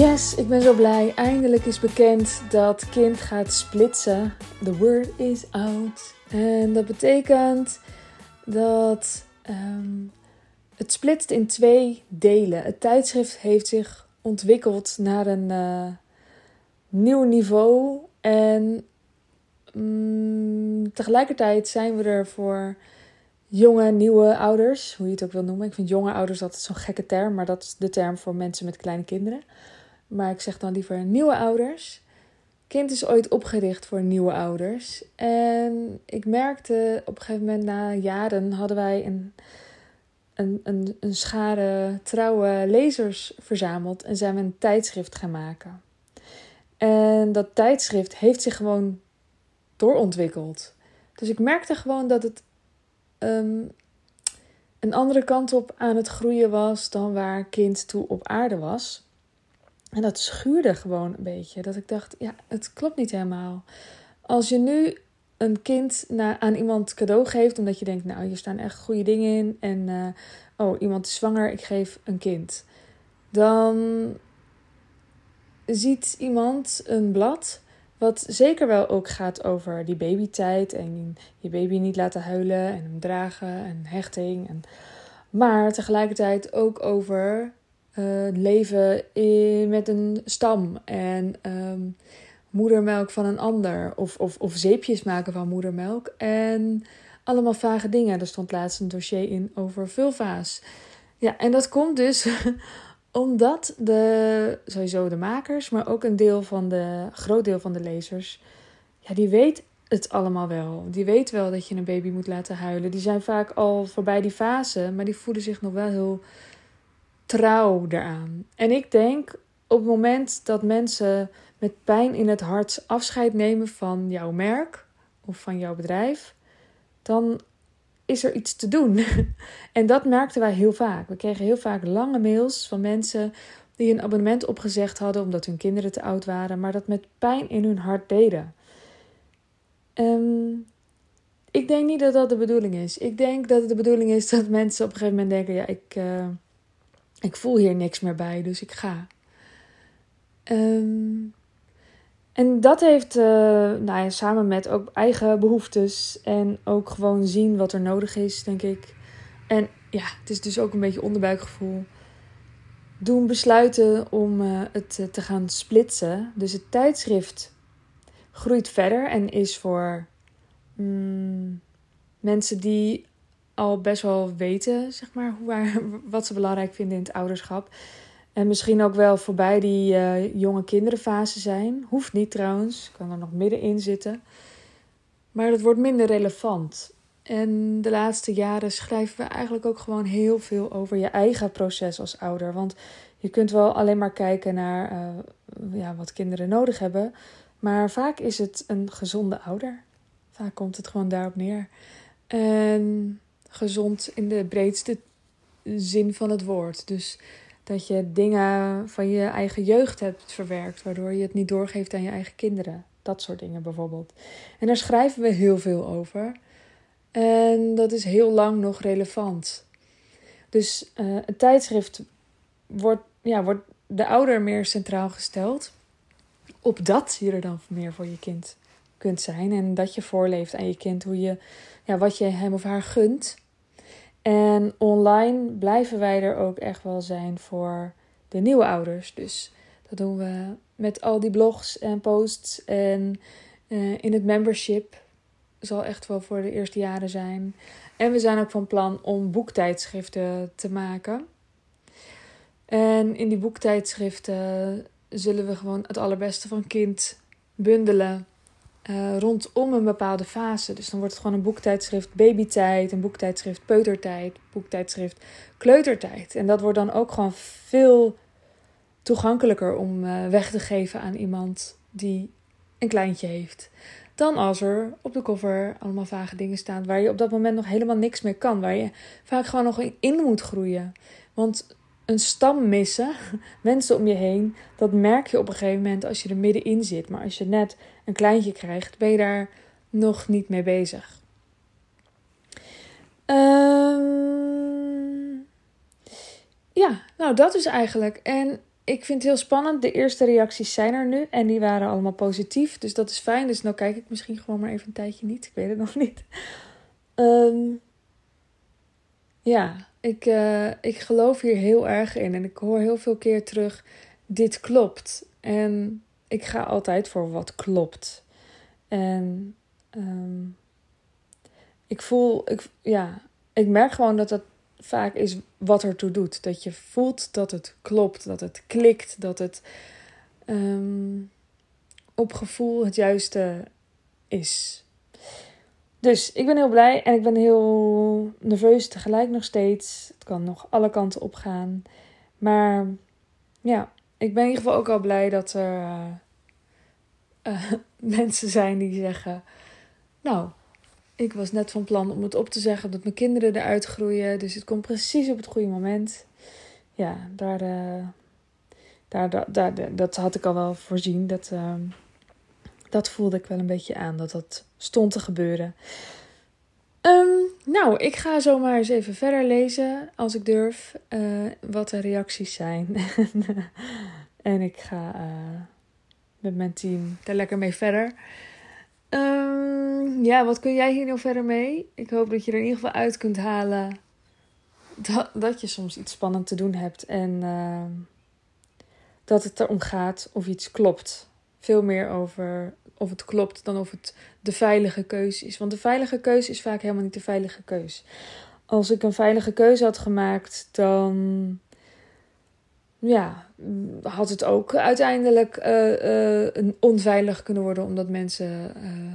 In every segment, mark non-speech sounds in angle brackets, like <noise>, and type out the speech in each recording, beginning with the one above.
Yes, ik ben zo blij. Eindelijk is bekend dat kind gaat splitsen. The word is out. En dat betekent dat ehm, het splitst in twee delen. Het tijdschrift heeft zich ontwikkeld naar een uh, nieuw niveau. En mm, tegelijkertijd zijn we er voor jonge, nieuwe ouders, hoe je het ook wil noemen. Ik vind jonge ouders altijd zo'n gekke term, maar dat is de term voor mensen met kleine kinderen. Maar ik zeg dan liever nieuwe ouders. Kind is ooit opgericht voor nieuwe ouders. En ik merkte op een gegeven moment, na jaren, hadden wij een, een, een, een schare trouwe lezers verzameld. En zijn we een tijdschrift gaan maken. En dat tijdschrift heeft zich gewoon doorontwikkeld. Dus ik merkte gewoon dat het um, een andere kant op aan het groeien was dan waar kind toe op aarde was. En dat schuurde gewoon een beetje. Dat ik dacht, ja, het klopt niet helemaal. Als je nu een kind naar, aan iemand cadeau geeft, omdat je denkt, nou, hier staan echt goede dingen in. En, uh, oh, iemand is zwanger, ik geef een kind. Dan ziet iemand een blad wat zeker wel ook gaat over die babytijd en je baby niet laten huilen en hem dragen en hechting. En, maar tegelijkertijd ook over uh, leven in, met een stam en um, moedermelk van een ander. Of, of, of zeepjes maken van moedermelk. En allemaal vage dingen. Er stond laatst een dossier in over vulva's. Ja, en dat komt dus <laughs> omdat de, sowieso de makers, maar ook een deel van de, groot deel van de lezers, ja, die weet het allemaal wel. Die weet wel dat je een baby moet laten huilen. Die zijn vaak al voorbij die fase, maar die voelen zich nog wel heel trouw eraan. En ik denk op het moment dat mensen met pijn in het hart afscheid nemen van jouw merk of van jouw bedrijf, dan is er iets te doen. <laughs> en dat merkten wij heel vaak. We kregen heel vaak lange mails van mensen die een abonnement opgezegd hadden omdat hun kinderen te oud waren, maar dat met pijn in hun hart deden. Um, ik denk niet dat dat de bedoeling is. Ik denk dat het de bedoeling is dat <laughs> mensen op een gegeven moment denken: ja, ik, uh, ik voel hier niks meer bij, dus ik ga. Um, en dat heeft, uh, nou ja, samen met ook eigen behoeftes en ook gewoon zien wat er nodig is, denk ik. En ja, het is dus ook een beetje onderbuikgevoel. Doen besluiten om uh, het uh, te gaan splitsen. Dus het tijdschrift groeit verder en is voor mm, mensen die al best wel weten, zeg maar, hoe, waar, <laughs> wat ze belangrijk vinden in het ouderschap. En misschien ook wel voorbij die uh, jonge kinderenfase zijn. Hoeft niet trouwens, kan er nog middenin zitten. Maar het wordt minder relevant. En de laatste jaren schrijven we eigenlijk ook gewoon heel veel over je eigen proces als ouder. Want je kunt wel alleen maar kijken naar uh, ja, wat kinderen nodig hebben. Maar vaak is het een gezonde ouder. Vaak komt het gewoon daarop neer. En gezond in de breedste zin van het woord. Dus dat je dingen van je eigen jeugd hebt verwerkt, waardoor je het niet doorgeeft aan je eigen kinderen. Dat soort dingen bijvoorbeeld. En daar schrijven we heel veel over. En dat is heel lang nog relevant. Dus uh, het tijdschrift wordt, ja, wordt de ouder meer centraal gesteld. Opdat je er dan meer voor je kind kunt zijn. En dat je voorleeft aan je kind hoe je, ja, wat je hem of haar gunt. En online blijven wij er ook echt wel zijn voor de nieuwe ouders. Dus dat doen we met al die blogs en posts. En uh, in het membership zal echt wel voor de eerste jaren zijn. En we zijn ook van plan om boektijdschriften te maken. En in die boektijdschriften zullen we gewoon het allerbeste van kind bundelen uh, rondom een bepaalde fase. Dus dan wordt het gewoon een boektijdschrift babytijd, een boektijdschrift peutertijd, boektijdschrift kleutertijd. En dat wordt dan ook gewoon veel toegankelijker om uh, weg te geven aan iemand die een kleintje heeft. Dan als er op de cover allemaal vage dingen staan waar je op dat moment nog helemaal niks mee kan. Waar je vaak gewoon nog in moet groeien. Want een stam missen, <laughs> mensen om je heen, dat merk je op een gegeven moment als je er middenin zit. Maar als je net een kleintje krijgt, ben je daar nog niet mee bezig. Um, ja, nou dat is eigenlijk. En ik vind het heel spannend. De eerste reacties zijn er nu en die waren allemaal positief. Dus dat is fijn. Dus nou kijk ik misschien gewoon maar even een tijdje niet. Ik weet het nog niet. Ehm, ja, ik, uh, ik geloof hier heel erg in. En ik hoor heel veel keer terug: dit klopt. En ik ga altijd voor wat klopt. En um, ik voel, ik, ja, ik merk gewoon dat dat vaak is wat ertoe doet. Dat je voelt dat het klopt, dat het klikt, dat het um, op gevoel het juiste is. Dus ik ben heel blij en ik ben heel nerveus tegelijk nog steeds. Het kan nog alle kanten op gaan. Maar ja, ik ben in ieder geval ook al blij dat er uh, uh, <laughs> mensen zijn die zeggen: Nou, ik was net van plan om het op te zeggen dat mijn kinderen eruit groeien. Dus het komt precies op het goede moment. Ja, daar, uh, daar, daar, daar, dat had ik al wel voorzien. Dat, dat voelde ik wel een beetje aan, dat dat stond te gebeuren. Um, nou, ik ga zomaar eens even verder lezen, als ik durf, uh, wat de reacties zijn. <laughs> en ik ga met mijn team daar lekker mee verder. Um, ja, wat kun jij hier nou verder mee? Ik hoop dat je er in ieder geval uit kunt halen dat, dat je soms iets spannend te doen hebt en uh, dat het erom gaat of iets klopt. Veel meer over of het klopt dan of het de veilige keuze is. Want de veilige keuze is vaak helemaal niet de veilige keuze. Als ik een veilige keuze had gemaakt, dan ja, had het ook uiteindelijk uh, uh, onveilig kunnen worden, omdat mensen uh,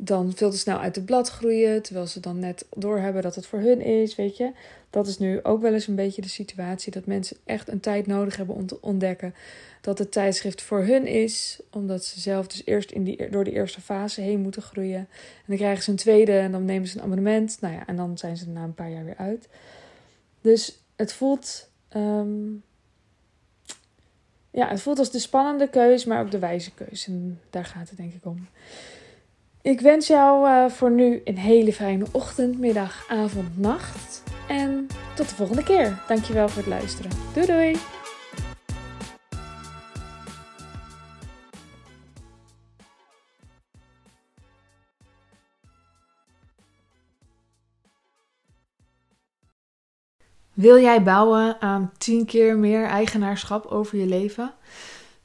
dan veel te snel uit het blad groeien, terwijl ze dan net doorhebben dat het voor hun is, weet je. Dat is nu ook wel eens een beetje de situatie dat mensen echt een tijd nodig hebben om te ontdekken dat het tijdschrift voor hun is, omdat ze zelf dus eerst in die, door de eerste fase heen moeten groeien. En dan krijgen ze een tweede en dan nemen ze een abonnement. Nou ja, en dan zijn ze na een paar jaar weer uit. Dus het voelt um, ja, het voelt als de spannende keus, maar ook de wijze keus. En daar gaat het denk ik om. Ik wens jou uh, voor nu een hele fijne ochtend, middag, avond, nacht. En tot de volgende keer. Dankjewel voor het luisteren. Doei doei! Wil jij bouwen aan 10 keer meer eigenaarschap over je leven?